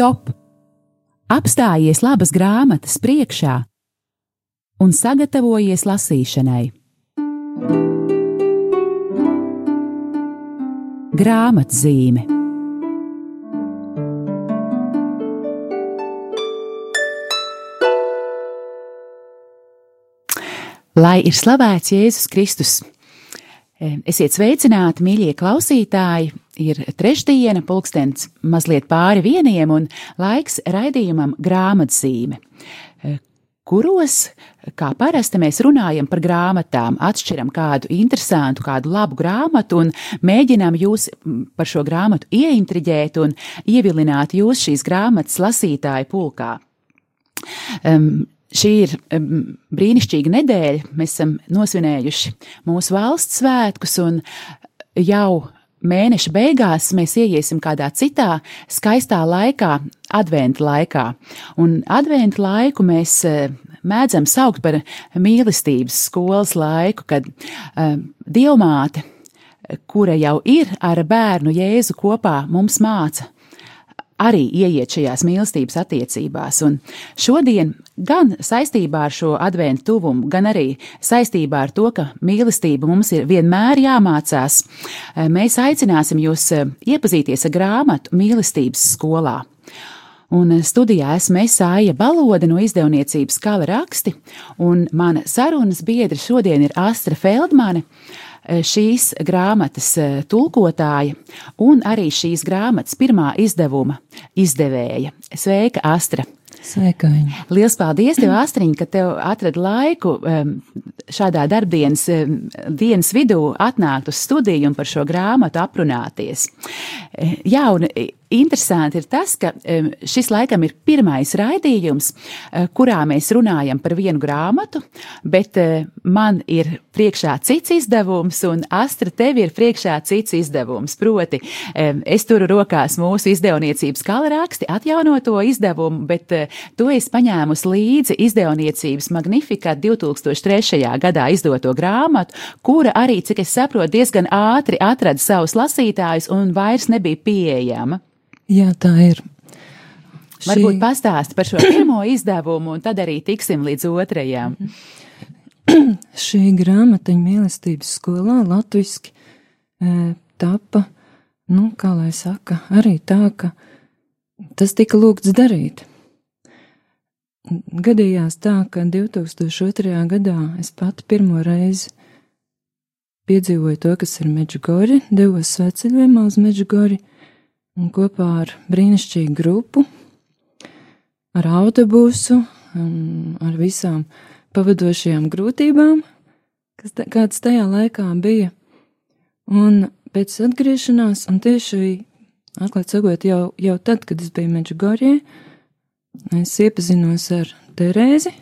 stop! Apstājies labas grāmatas priekšā un sagatavojies lasīšanai. Grāmatzīme Lai ir slavēts Jēzus Kristus! Esiet sveicināti, mīļie klausītāji! Ir trešdiena, pulkstenis mazliet pāri vieniem, un laiks raidījumam grāmatzīme, kuros, kā parasti, mēs runājam par grāmatām, atšķiram kādu interesantu, kādu labu grāmatu un mēģinām jūs par šo grāmatu ieintriģēt un ievilināt jūs šīs grāmatas lasītāju pulkā. Um, Šī ir brīnišķīga nedēļa. Mēs esam nosvinējuši mūsu valsts svētkus, un jau mēneša beigās mēs ieiesim kādā citā skaistā laikā, adventu laikā. Un adventu laiku mēs eh, mēdzam saukt par mīlestības skolas laiku, kad uh, dievmāte, kura jau ir ar bērnu Jēzu kopā, mums māca arī ieiet šajās mīlestības attiecībās. Un šodien, gan saistībā ar šo adventu tuvumu, gan arī saistībā ar to, ka mīlestība mums ir vienmēr jāmācās, eh, mēs aicināsim jūs eh, iepazīties ar grāmatu mīlestības skolā. Un eh, studijā esmu Esāja Balode no izdevniecības Kala raksti, un mana sarunas biedra šodien ir Astra Feldmane, šīs grāmatas eh, tulkotāja un arī šīs grāmatas pirmā izdevuma izdevēja. Sveika, Astra! Sveika! Viņa. Lielas paldies, tev, Astriņ, ka tev atrada laiku šādā darbdienas dienas vidū atnākt uz studiju un par šo grāmatu aprunāties. Eh, jā, un interesanti ir tas, ka šis laikam ir pirmais raidījums, eh, kurā mēs runājam par vienu grāmatu, bet eh, man ir priekšā cits izdevums, un Astra, tev ir priekšā cits izdevums. Proti, es turu rokās mūsu izdevniecības kalraksti, atjaunoto izdevumu, bet eh, to es paņēmusi līdzi izdevniecības Magnificat 2003. gadā izdoto grāmatu, kura arī, cik es saprotu, diezgan ātri atrada savus lasītājus un vairs nebija pieejama. Jā, tā ir. Varbūt Šī... pastāst par šo pirmo izdevumu, un tad arī tiksim līdz otrajam. Šī grāmatiņa mīlestības skolā latviski e, tapa, nu, kā lai saka, arī tā, ka tas tika lūgts darīt. Gadījās tā, ka 2002. gadā es pati pirmo reizi piedzīvoju to, kas ir Meģigori, devos sveceļojumā uz Meģigori, un kopā ar brīnišķīgu grupu, ar autobusu, ar visām pavadošajām grūtībām, kas tā, kādas tajā laikā bija. Un pēc atgriešanās, un tieši, atklāt sakot, jau, jau tad, kad es biju Meģigorjē, es iepazinos ar Terēzi,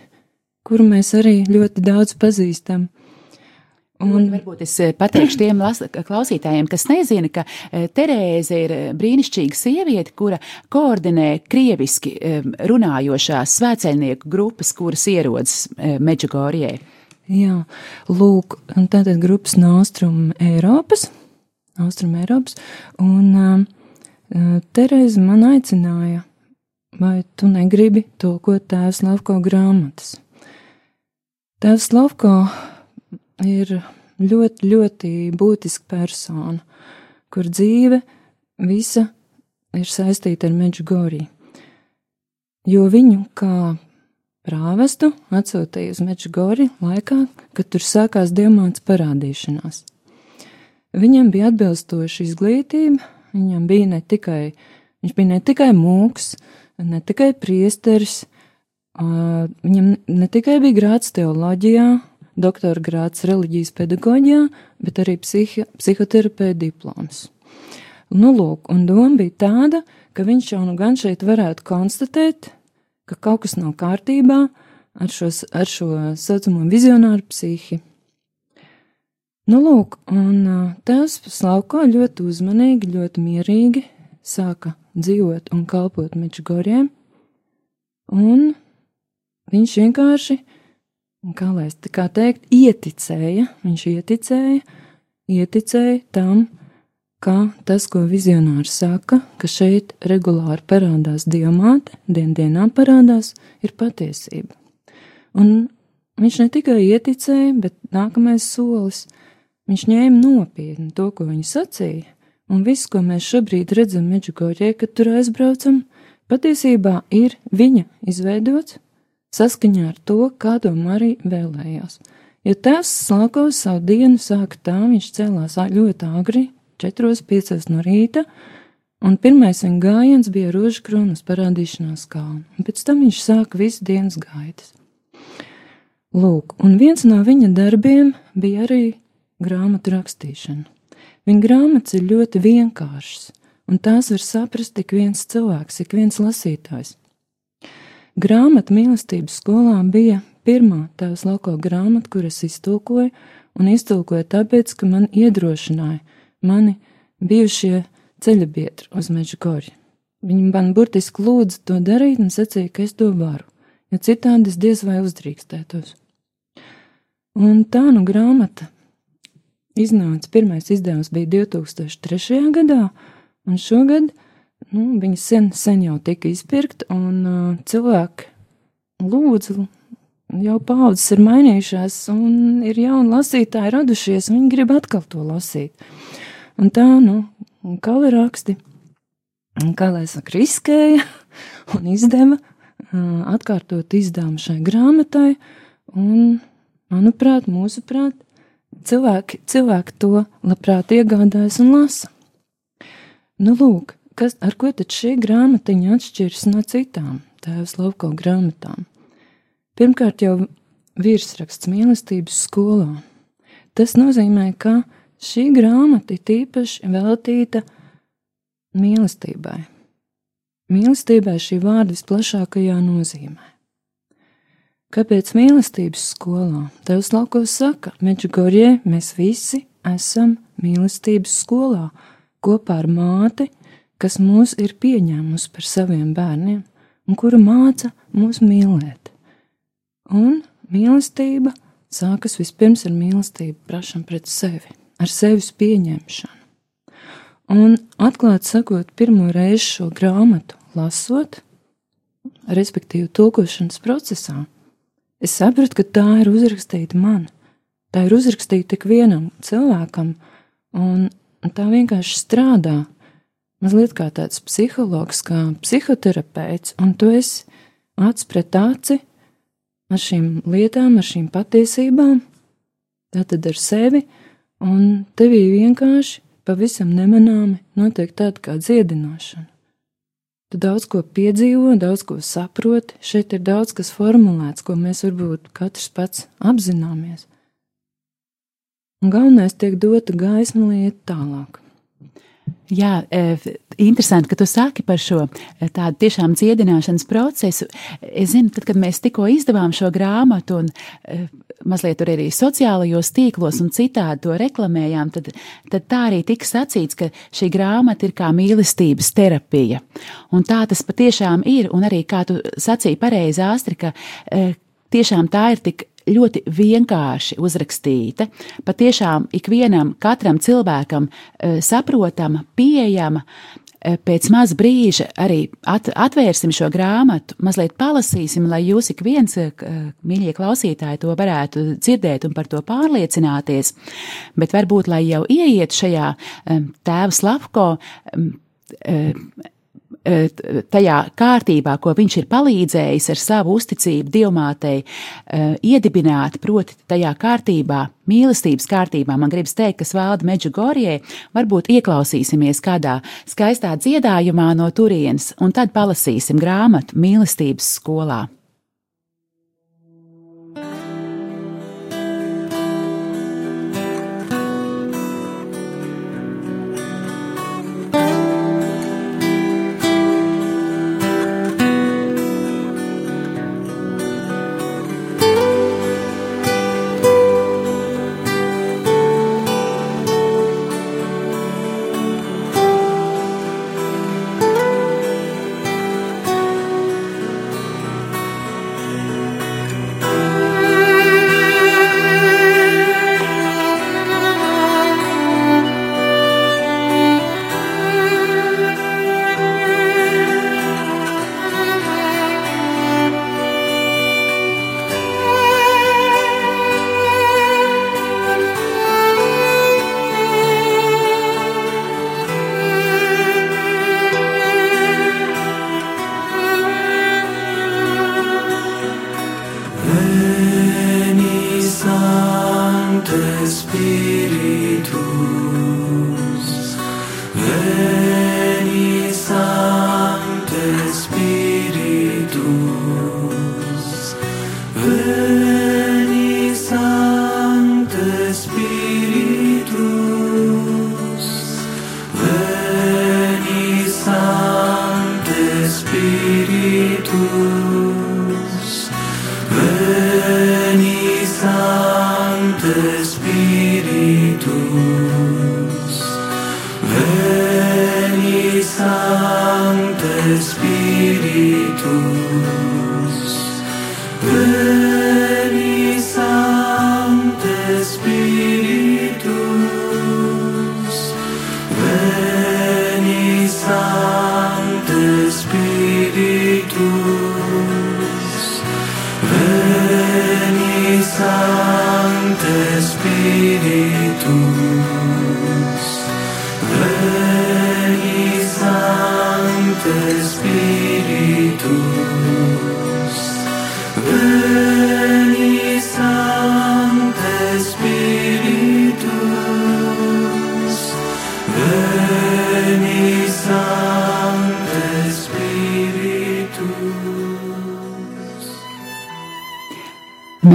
kuru mēs arī ļoti daudz pazīstam. Un varbūt es eh, pateikšu tiem klausītājiem, kas nezina, ka eh, Terēze ir eh, brīnišķīga sieviete, kura koordinē krieviski runājošās svēceļnieku grupas, kuras ierodas Meģigorijai. Jā, lūk, tātad grupas no Austrum Eiropas, Austrum Eiropas, un uh, Terēze man aicināja, vai tu negribi tulkot tēvs Lavko grāmatas. Tēvs Lavko ir ļoti, ļoti būtiska persona, kur dzīve visa ir saistīta ar Meģigoriju. Jo viņu kā prāvestu atsūtīja uz Meģigori laikā, kad tur sākās diamāts parādīšanās. Viņam bija atbilstoša izglītība, viņam bija ne tikai, viņš bija ne tikai mūks, ne tikai priesteris, viņam ne tikai bija grāts teoloģijā, doktora grāts reliģijas pedagoģijā, bet arī psihi, psihoterapeita diploms. Nu, lūk, un doma bija tāda, ka viņš jau nu gan šeit varētu konstatēt, ka kaut kas nav kārtībā ar, šos, ar šo saucamo vizionāru psihi. Nu, lūk, un tēvs Slavko ļoti uzmanīgi, ļoti mierīgi sāka dzīvot un kalpot Mečgoriem, un viņš vienkārši kā lai es tā kā teikt, ieticēja, viņš ieticēja, ieticēja tam, ka tas, ko vizionārs saka, ka šeit regulāri parādās diamāte, dien dienā parādās, ir patiesība. Un viņš ne tikai ieticēja, bet nākamais solis - viņš ņēma nopietni to, ko viņa sacīja, un viss, ko mēs šobrīd redzam Meģigoļie, kad tur aizbraucam, patiesībā ir viņa izveidots saskaņā ar to, kā to Marija vēlējās. Ja tēvs slākos savu dienu sāka tā, viņš cēlās ļoti agri, 4-5 no rīta, un pirmais viņa gājiens bija rožu kronas parādīšanās kalna, un pēc tam viņš sāka visu dienas gaitas. Lūk, un viens no viņa darbiem bija arī grāmatu rakstīšana. Viņa grāmatas ir ļoti vienkāršas, un tās var saprast tik viens cilvēks, ik viens lasītājs. Grāmata mīlestības skolā bija pirmā tēvs lauko grāmata, kuras iztulkoju, un iztulkoju tāpēc, ka man iedrošināja mani bijušie ceļabiedri uz meža gorju. Viņi man burtiski lūdza to darīt un sacīja, ka es to varu, jo citādi es diez vai uzdrīkstētos. Un tā nu grāmata iznāca, pirmais izdevums bija 2003. gadā, un šogad nu, viņa sen, sen jau tika izpirkta, un uh, cilvēki lūdzu, jau paudzes ir mainījušās, un ir jauni lasītāji radušies, un viņi grib atkal to lasīt. Un tā, nu, kali raksti, kā lai saka, riskēja un izdeva atkārtot izdevumu šai grāmatai, un, manuprāt, mūsuprāt, cilvēki, cilvēki to labprāt iegādājas un lasa. Nu, lūk, kas, ar ko tad šī grāmatiņa atšķiras no citām tēvs Lauko grāmatām? Pirmkārt jau virsraksts mīlestības skolā. Tas nozīmē, ka Šī grāmata ir tīpaši veltīta mīlestībai. Mīlestībai šī vārda visplašākajā nozīmē. Kāpēc mīlestības skolā? Tevs laukos saka, Meģigorjē mēs visi esam mīlestības skolā kopā ar māti, kas mūs ir pieņēmusi par saviem bērniem un kura māca mūs mīlēt. Un mīlestība sākas vispirms ar mīlestību prašam pret sevi ar sevis pieņemšanu. Un, atklāti sakot, pirmo reizi šo grāmatu lasot, respektīvi tulkošanas procesā, es sapratu, ka tā ir uzrakstīta man. Tā ir uzrakstīta tik vienam cilvēkam, un tā vienkārši strādā. Mazliet kā tāds psihologs, kā psihoterapeits, un tu esi acis pret aci ar šīm lietām, ar šīm patiesībām, tātad ar sevi, un tevī vienkārši pavisam nemanāmi notiek tāda kā dziedināšana. Tu daudz ko piedzīvo, daudz ko saproti, šeit ir daudz kas formulēts, ko mēs varbūt katrs pats apzināmies. Un galvenais tiek dota gaisma lieta tālāk. Jā, e, interesanti, ka tu saki par šo e, tādu tiešām dziedināšanas procesu. Es zinu, tad, kad mēs tikko izdevām šo grāmatu un e, mazliet tur arī sociālajos tīklos un citādi to reklamējām, tad, tad tā arī tika sacīts, ka šī grāmata ir kā mīlestības terapija. Un tā tas patiešām ir, un arī kā tu sacīji pareizi, Āstri, ka tiešām tā ir tik ļoti vienkārši uzrakstīta, patiešām ikvienam, katram cilvēkam eh, saprotama, pieejama. Eh, pēc maz brīža arī at, atvērsim šo grāmatu, mazliet palasīsim, lai jūs ik viens, eh, mīļie klausītāji, to varētu dzirdēt un par to pārliecināties. Bet varbūt, lai jau ieiet šajā tēva Slavko Eh, tajā kārtībā, ko viņš ir palīdzējis ar savu uzticību dievmātei eh, iedibināt, proti, tajā kārtībā, mīlestības kārtībā, man gribas teikt, kas valda Medžugorijai, varbūt ieklausīsimies kādā skaistā dziedājumā no turienes, un tad palasīsim grāmatu mīlestības skolā.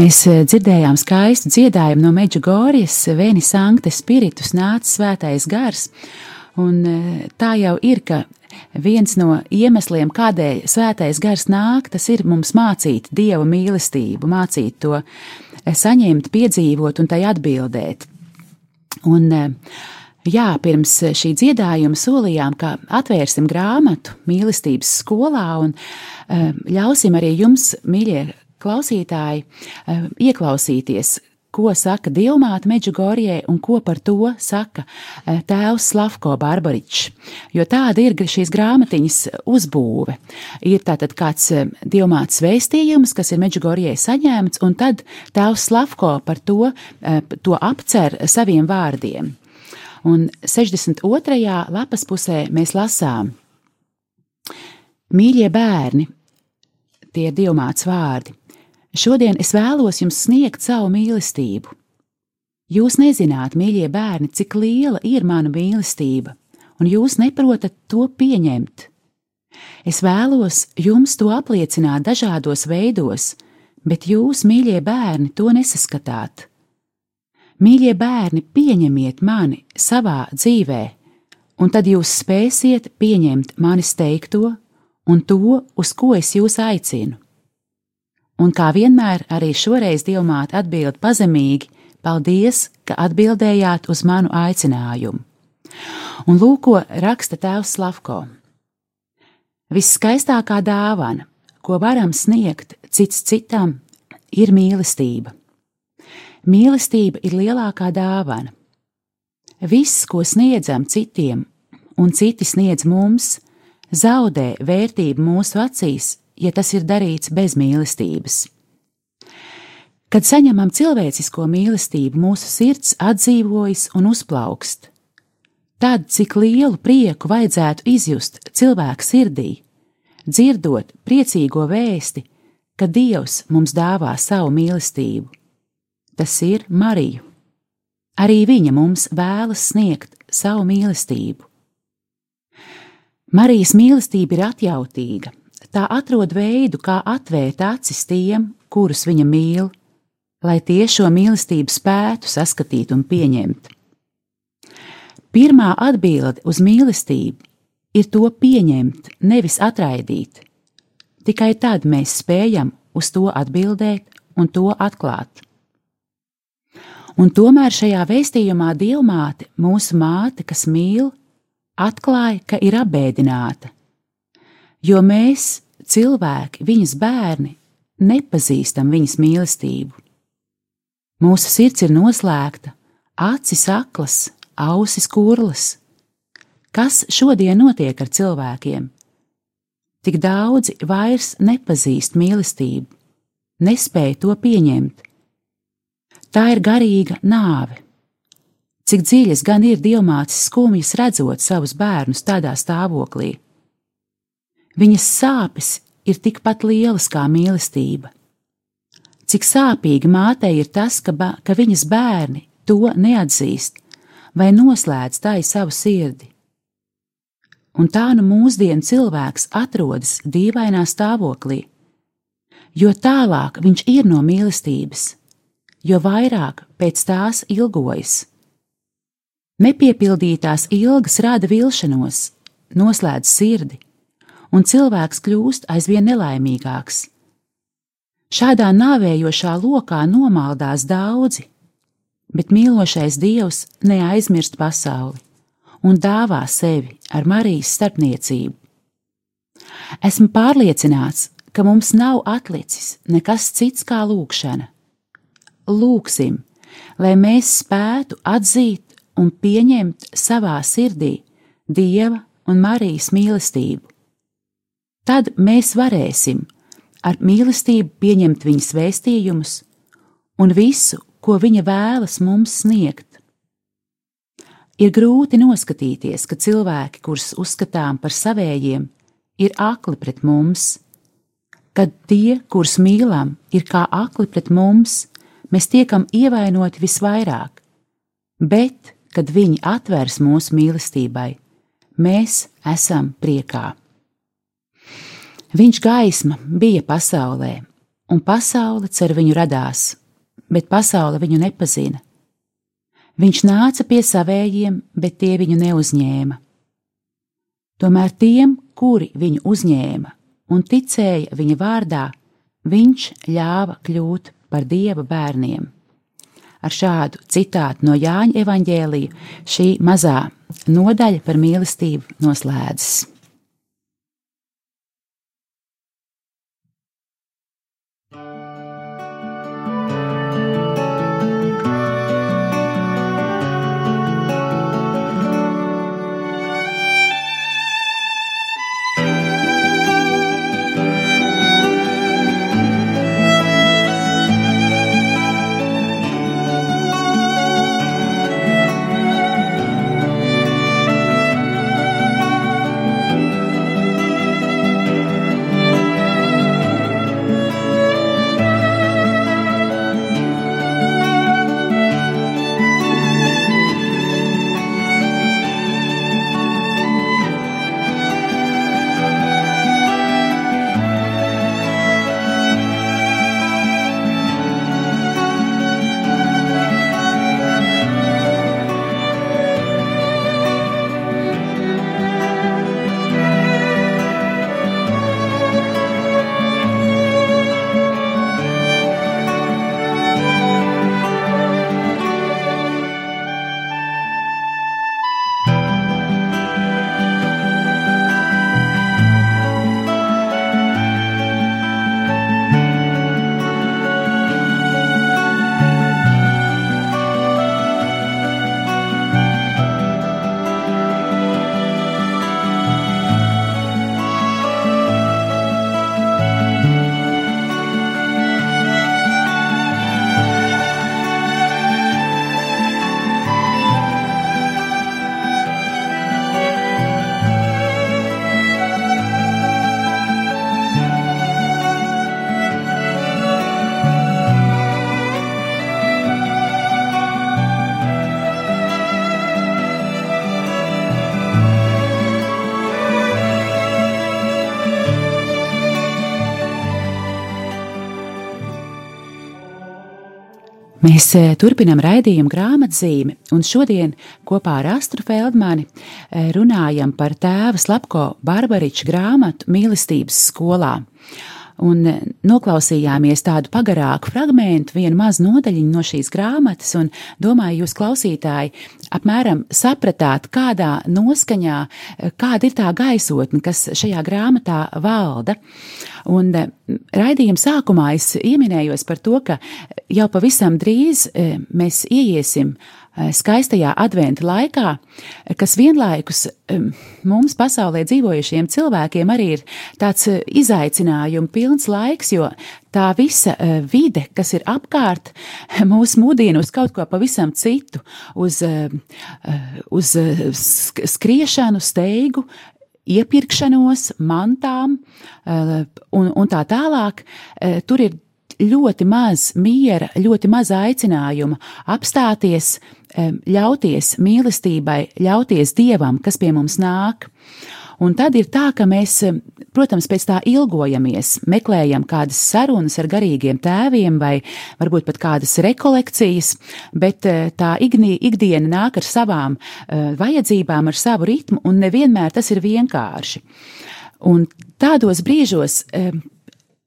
Mēs eh, dzirdējām skaistu dziedājumu no Meģigorijas, Vēni Sankte Spiritus nāca svētais gars, un eh, tā jau ir, ka viens no iemesliem, kādēļ svētais gars nāk, tas ir mums mācīt Dieva mīlestību, mācīt to eh, saņemt, piedzīvot un tai atbildēt. Un, jā, pirms šī dziedājuma solījām, ka atvērsim grāmatu mīlestības skolā un ļausim arī jums, mīļie klausītāji, ieklausīties, ko saka Dilmāta Meģigorijai un ko par to saka tēvs Slavko Barbaričs. Jo tāda ir šīs grāmatiņas uzbūve. Ir tātad kāds Dilmātas vēstījums, kas ir Meģigorijai saņēmts, un tad tēvs Slavko par to, to apcer saviem vārdiem. Un 62. lapas pusē mēs lasām: Mīļie bērni, tie ir divmāts vārdi. Šodien es vēlos jums sniegt savu mīlestību. Jūs nezināt, mīļie bērni, cik liela ir mana mīlestība, un jūs neprotat to pieņemt. Es vēlos jums to apliecināt dažādos veidos, bet jūs, mīļie bērni, to nesaskatāt. Mīļie bērni, pieņemiet mani savā dzīvē, un tad jūs spēsiet pieņemt manis teikto un to, uz ko es jūs aicinu. Un kā vienmēr, arī šoreiz Dievmāte atbild pazemīgi: Paldies, ka atbildējāt uz manu aicinājumu. Un lūko raksta tēvs Slavko. Viskaistākā dāvana, ko varam sniegt cits citam, ir mīlestība. Mīlestība ir lielākā dāvana. Viss, ko sniedzam citiem, un citi sniedz mums, zaudē vērtību mūsu acīs, ja tas ir darīts bez mīlestības. Kad saņemam cilvēcisko mīlestību, mūsu sirds atdzīvojas un uzplaukst. Tad, cik lielu prieku vajadzētu izjust cilvēku sirdī, dzirdot priecīgo vēsti, ka Dievs mums dāvā savu mīlestību. Tas ir Mariju. Arī viņa mums vēlas sniegt savu mīlestību. Marijas mīlestība ir atjautīga, tā atrod veidu, kā atvērt acis tiem, kurus viņa mīl, lai tie šo mīlestību spētu saskatīt un pieņemt. Pirmā atbilde uz mīlestību ir to pieņemt, nevis atraidīt. Tikai tad mēs spējam uz to atbildēt un to atklāt. Un tomēr šajā vēstījumā Dievmāte, mūsu māte, kas mīl, atklāja, ka ir apbēdināta, jo mēs, cilvēki, viņas bērni, nepazīstam viņas mīlestību. Mūsu sirds ir noslēgta, acis aklas, ausis kurlas. Kas šodien notiek ar cilvēkiem? Tik daudzi vairs nepazīst mīlestību, nespēja to pieņemt. Tā ir garīga nāve. Cik dziļas gan ir dievmātes skumjas redzot savus bērnus tādā stāvoklī. Viņas sāpes ir tikpat lielas kā mīlestība. Cik sāpīgi mātei ir tas, ka, ba, ka viņas bērni to neatzīst vai noslēdz tai savu sirdi. un tā nu mūsdienu cilvēks atrodas dīvainā stāvoklī. Jo tālāk viņš ir no mīlestības, jo vairāk pēc tās ilgojas. Nepiepildītās ilgas rada vilšanos, noslēdz sirdi, un cilvēks kļūst aizvien nelaimīgāks. Šādā nāvējošā lokā nomaldās daudzi, bet mīlošais Dievs neaizmirst pasauli un dāvā sevi ar Marijas starpniecību. Esmu pārliecināts, ka mums nav atlicis nekas cits kā lūkšana. Lūksim, lai mēs spētu atzīt un pieņemt savā sirdī Dieva un Marijas mīlestību. Tad mēs varēsim ar mīlestību pieņemt viņas vēstījumus un visu, ko viņa vēlas mums sniegt. Ir grūti noskatīties, ka cilvēki, kurus uzskatām par savējiem, ir akli pret mums. Kad tie, kurus mīlam, ir kā akli pret mums, mēs tiekam ievainoti visvairāk, bet, kad viņi atvērs mūsu mīlestībai, mēs esam priekā. Viņš gaisma bija pasaulē, un pasaule cer viņu radās, bet pasaule viņu nepazina. Viņš nāca pie savējiem, bet tie viņu neuzņēma. Tomēr tiem, kuri viņu uzņēma un ticēja viņa vārdā, viņš ļāva kļūt par dieva bērniem. Ar šādu citātu no Jāņa evaņģēlija šī mazā nodaļa par mīlestību noslēdzas. Mēs eh, turpinām raidījumu grāmatzīmi, un šodien kopā ar Astru Feldmani eh, runājam par tēva Slapko Barbariča grāmatu mīlestības skolā un eh, noklausījāmies tādu pagarāku fragment, vienu mazu nodaļiņu no šīs grāmatas, un domāju, jūs klausītāji apmēram sapratāt, kādā noskaņā, eh, kāda ir tā gaisotne, kas šajā grāmatā valda. Un eh, raidījuma sākumā es ieminējos par to, ka jau pavisam drīz mēs ieiesim skaistajā adventa laikā, eh, kas vienlaikus mums pasaulē dzīvojušiem cilvēkiem arī ir tāds eh, izaicinājums pilns laiks, jo tā visa vide, kas ir apkārt, mūs mudina uz kaut ko pavisam citu, uz, uz skriešanu, steigu, iepirkšanos, mantām un, un tā tālāk. Tur ir ļoti maz miera, ļoti maz aicinājuma apstāties, ļauties mīlestībai, ļauties dievam, kas pie mums nāk. Un tad ir tā, ka mēs, protams, pēc tā ilgojamies, meklējam kādas sarunas ar garīgiem tēviem vai varbūt pat kādas rekolekcijas, bet eh, tā igni, ikdiena nāk ar savām uh, vajadzībām, ar savu ritmu, un nevienmēr tas ir vienkārši. Un tādos brīžos uh,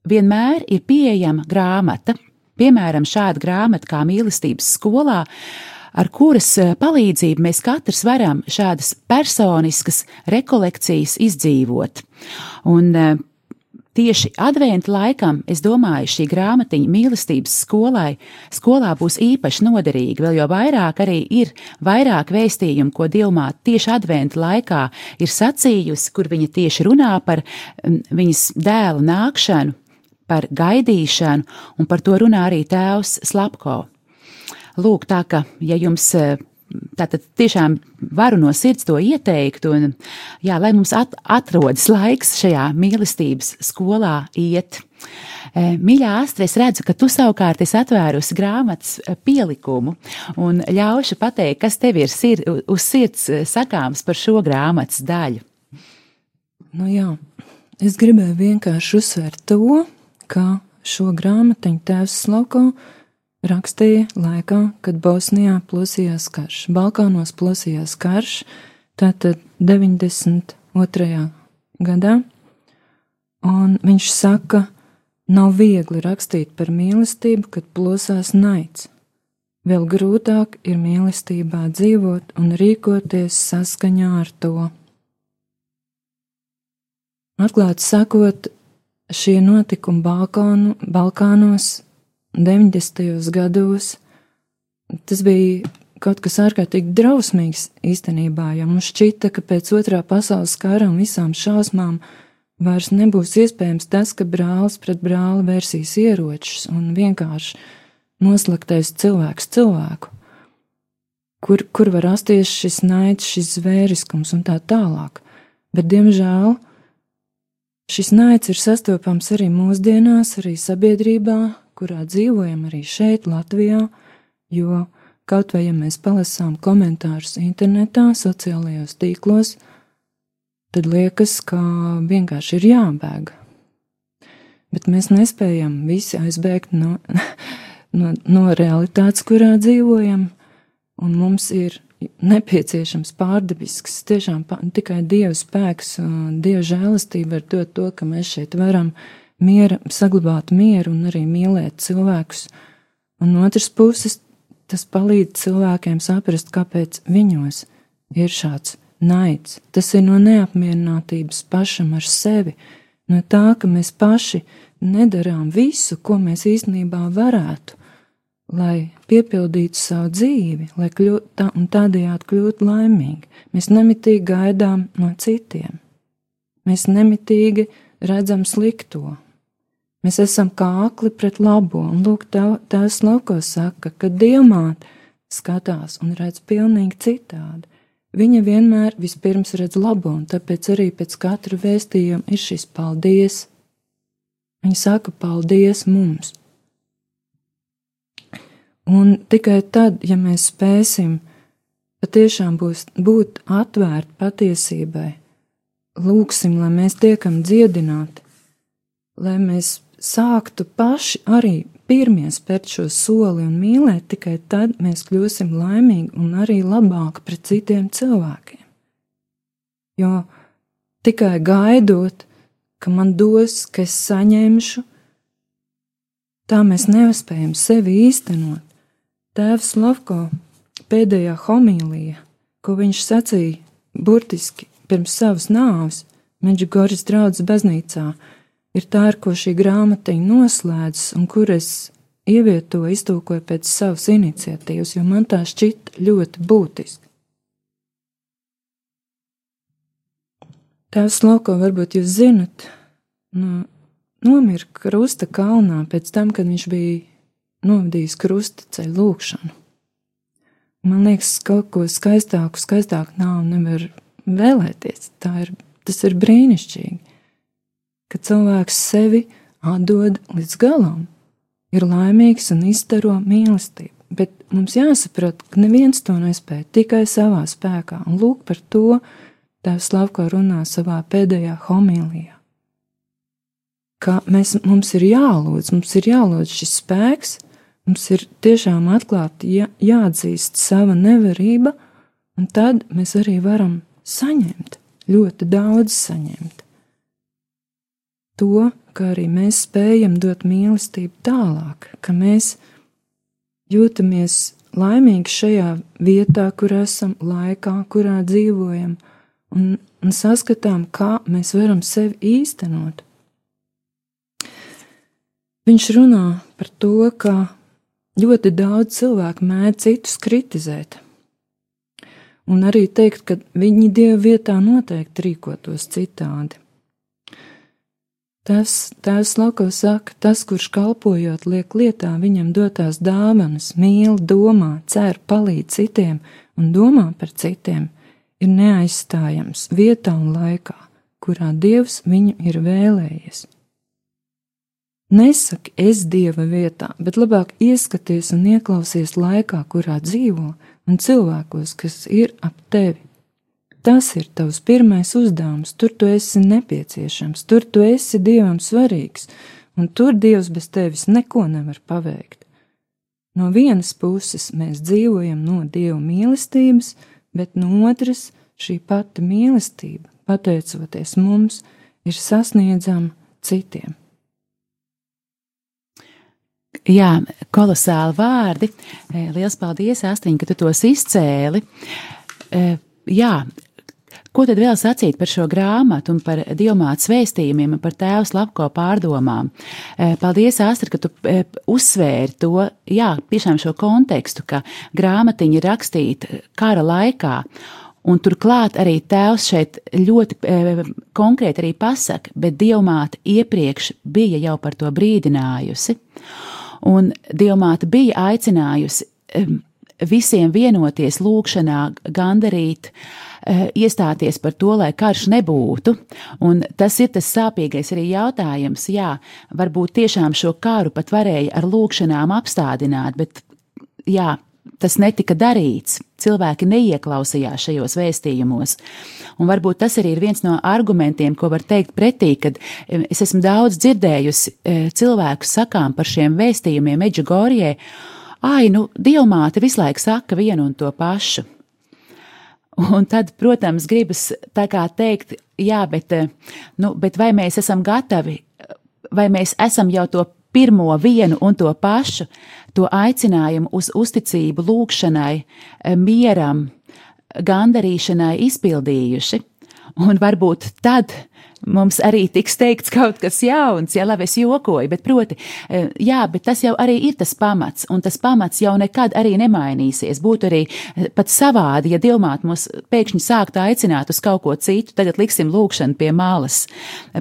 vienmēr ir pieejama grāmata, piemēram, šāda grāmata kā mīlestības skolā, ar kuras eh, palīdzību mēs katrs varam šādas personiskas rekolekcijas izdzīvot. Un eh, tieši adventu laikam, es domāju, šī grāmatiņa mīlestības skolai, skolā būs īpaši noderīga, vēl jo vairāk arī ir vairāk vēstījumu, ko Dilmā tieši adventu laikā ir sacījusi, kur viņa tieši runā par mm, viņas dēlu nākšanu, par gaidīšanu, un par to runā arī tēvs Slapko. Lūk, tā ka, ja jums tātad tiešām varu no sirds to ieteikt, un jā, lai mums at, atrodas laiks šajā mīlestības skolā iet. Mīļā Astra, es redzu, ka tu savukārt esi atvērusi grāmatas pielikumu un ļaušu pateikt, kas tev ir sir, uz sirds sakāms par šo grāmatas daļu. Nu jā, es gribēju vienkārši uzsvērt to, ka šo grāmatiņu tēvs Sloko rakstīja laikā, kad Bosnijā plosījās karš, Balkānos plosījās karš, tātad 92. gadā, un viņš saka, nav viegli rakstīt par mīlestību, kad plosās naids. Vēl grūtāk ir mīlestībā dzīvot un rīkoties saskaņā ar to. Atklāti sakot, šie notikumi Balkānu, Balkānos 90. gados tas bija kaut kas ārkārtīgi drausmīgs īstenībā, jo mums šķita, ka pēc otrā pasaules kara un visām šausmām vairs nebūs iespējams tas, ka brālis pret brāli vērsīs ieročus un vienkārši noslēgtais cilvēks cilvēku, kur, kur var rasties šis naids, šis zvēriskums un tā tālāk. Bet, diemžēl, šis naids ir sastopams arī mūsdienās, arī sabiedrībā, kurā dzīvojam arī šeit, Latvijā, jo kaut vai ja mēs palasām komentārus internetā, sociālajos tīklos, tad liekas, ka vienkārši ir jābēg. Bet mēs nespējam visi aizbēgt no, no, no realitātes, kurā dzīvojam, un mums ir nepieciešams pārdabisks, tiešām tikai Dieva spēks, Dieva žēlastība var dot to, ka mēs šeit varam miera, saglabāt mieru un arī mīlēt cilvēkus. Un no otras puses, tas palīdz cilvēkiem saprast, kāpēc viņos ir šāds naids. Tas ir no neapmierinātības pašam ar sevi, no tā, ka mēs paši nedarām visu, ko mēs īstenībā varētu, lai piepildītu savu dzīvi, lai kļūtu tā, un tādējādi kļūtu laimīgi. Mēs nemitīgi gaidām no citiem. Mēs nemitīgi redzam slikto, Mēs esam kā akli pret labo, un lūk, tās lauko saka, ka diamāte skatās un redz pilnīgi citādi. Viņa vienmēr vispirms redz labo, un tāpēc arī pēc katra vēstījuma ir šis paldies. Viņa saka paldies mums. Un tikai tad, ja mēs spēsim patiešām būs, būt atvērti patiesībai, lūksim, lai mēs tiekam dziedināti, lai mēs sāktu paši arī pirmie spērt šo soli un mīlēt, tikai tad mēs kļūsim laimīgi un arī labāki pret citiem cilvēkiem. Jo tikai gaidot, ka man dos, ka es saņemšu, tā mēs nespējam sevi īstenot. Tēvs Lavko pēdējā homīlija, ko viņš sacīja burtiski pirms savas nāves Meģigoras draudzes baznīcā, ir tā, ar ko šī grāmatiņa noslēdzas un kur es ievietoju, iztūkoju pēc savas iniciatīvas, jo man tā šķita ļoti būtiski. Tēvs Lauko, varbūt jūs zinat, no, nomira krusta kalnā pēc tam, kad viņš bija novadījis krusta ceļu lūkšanu. Man liekas, kaut ko skaistāku, skaistāku nav nevar vēlēties. Tā ir, tas ir brīnišķīgi ka cilvēks sevi atdod līdz galam, ir laimīgs un iztaro mīlestību. Bet mums jāsaprot, ka neviens to nespēja tikai savā spēkā, un lūk, par to Tēvs Slavko runā savā pēdējā homilijā. Ka mēs, mums ir jālūdz, mums ir jālūdz šis spēks, mums ir tiešām atklāti jā, jāatzīst sava nevarība, un tad mēs arī varam saņemt, ļoti daudz saņemt. To, ka arī mēs spējam dot mīlestību tālāk, ka mēs jūtamies laimīgi šajā vietā, kur esam, laikā, kurā dzīvojam, un, un saskatām, kā mēs varam sevi īstenot. Viņš runā par to, ka ļoti daudz cilvēku mēdz citus kritizēt, un arī teikt, ka viņi dievu vietā noteikti rīkotos citādi. Tas, tēvs Loko saka, tas, kurš kalpojot liek lietā viņam dotās dāvanas, mīl, domā, cer, palīdz citiem un domā par citiem, ir neaizstājams vietā un laikā, kurā Dievs viņu ir vēlējies. Nesaki, es dieva vietā, bet labāk ieskaties un ieklausies laikā, kurā dzīvo, un cilvēkos, kas ir ap tevi. Tas ir tavs pirmais uzdevums, tur tu esi nepieciešams, tur tu esi dievam svarīgs, un tur dievs bez tevis neko nevar paveikt. No vienas puses mēs dzīvojam no dieva mīlestības, bet no otras šī pati mīlestība, pateicoties mums, ir sasniedzama citiem. Jā, kolosāli vārdi. Lielas paldies, Astiņ, ka tu tos izcēli. Jā, Ko tad vēl sacīt par šo grāmatu un par diamāts vēstījumiem un par tēvs Lapko pārdomām? Eh, paldies, Āstra, ka tu uzsvēri to, jā, tiešām šo kontekstu, ka grāmatiņa ir rakstīta kara laikā. Un turklāt arī tēvs šeit ļoti e, konkrēti arī pasaka, bet dievmāte iepriekš bija jau par to brīdinājusi. Un dievmāte bija aicinājusi visiem vienoties lūkšanā, gandarīt, eh, iestāties par to, lai karš nebūtu. Un tas ir tas sāpīgais arī jautājums. Jā, varbūt tiešām šo karu pat varēja ar lūkšanām apstādināt, bet jā, tas netika darīts. Cilvēki neieklausījās šajos vēstījumos. Un varbūt tas arī ir viens no argumentiem, ko var teikt pretī, kad es esmu daudz dzirdējusi eh, cilvēku sakām par šiem vēstījumiem Eģigorijai ai, nu, dievmāte visu laiku saka vienu un to pašu. Un tad, protams, gribas tā kā teikt, jā, bet, eh, nu, bet vai mēs esam gatavi, vai mēs esam jau to pirmo vienu un to pašu, to aicinājumu uz uzticību, lūgšanai, eh, mieram, gandarīšanai izpildījuši. Un varbūt tad mums arī tiks teikts kaut kas jauns, ja labi es jokoju, bet proti, e, jā, bet tas jau arī ir tas pamats, un tas pamats jau nekad arī nemainīsies. Būtu arī e, pat savādi, ja Dilmāt mūs pēkšņi sāktu aicināt uz kaut ko citu, tagad liksim lūkšanu pie malas.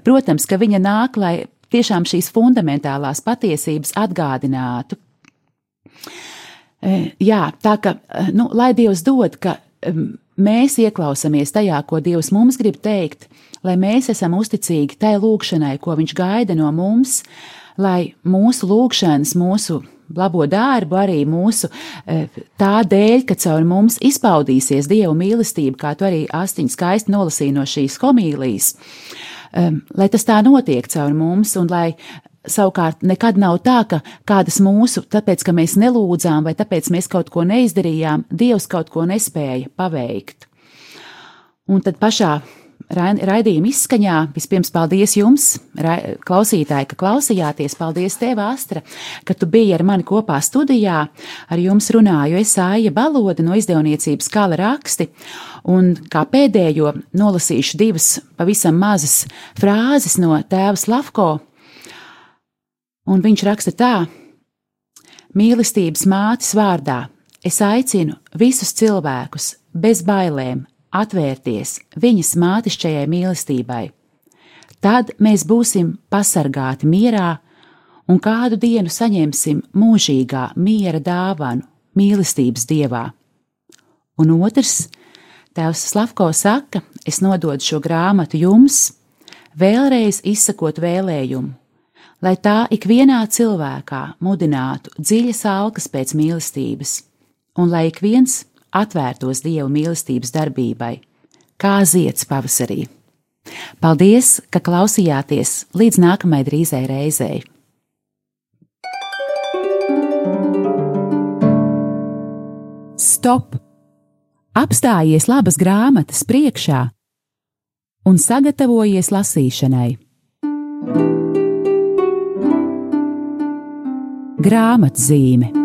Protams, ka viņa nāk, lai tiešām šīs fundamentālās patiesības atgādinātu. Jā, tā ka, nu, lai Dievs dod, ka mēs ieklausāmies tajā, ko Dievs mums grib teikt, lai mēs esam uzticīgi tai lūgšanai, ko Viņš gaida no mums, lai mūsu lūgšanas, mūsu labo darbu, arī mūsu tā dēļ, ka caur mums izpaudīsies Dieva mīlestība, kā tu arī astiņi skaisti nolasīji no šīs homīlijas, um, lai tas tā notiek caur mums un lai Savukārt, nekad nav tā, ka kādas mūsu, tāpēc, ka mēs nelūdzām vai tāpēc mēs kaut ko neizdarījām, Dievs kaut ko nespēja paveikt. Un tad pašā raidījuma izskaņā. Vispirms paldies jums, klausītāji, ka klausījāties. Paldies tev, Astra, ka tu biji ar mani kopā studijā. Ar jums runāju es Aija Baloda no izdevniecības Kala raksti. Un kā pēdējo nolasīšu divas pavisam mazas frāzes no tēva Slavko. Un viņš raksta tā: Mīlestības mātes vārdā es aicinu visus cilvēkus bez bailēm atvērties viņas mātišķajai mīlestībai. Tad mēs būsim pasargāti mierā, un kādu dienu saņemsim mūžīgā miera dāvanu mīlestības dievā. Un otrs, Tēvs Slavko saka, es nododu šo grāmatu jums, vēlreiz izsakot vēlējumu, lai tā ikvienā cilvēkā mudinātu dziļas alkas pēc mīlestības, un lai ik viens atvērtos Dieva mīlestības darbībai, kā zieds pavasarī. Paldies, ka klausījāties līdz nākamajai drīzai reizei! Stop! Apstājies labas grāmatas priekšā un sagatavojies lasīšanai. Grāmatzīme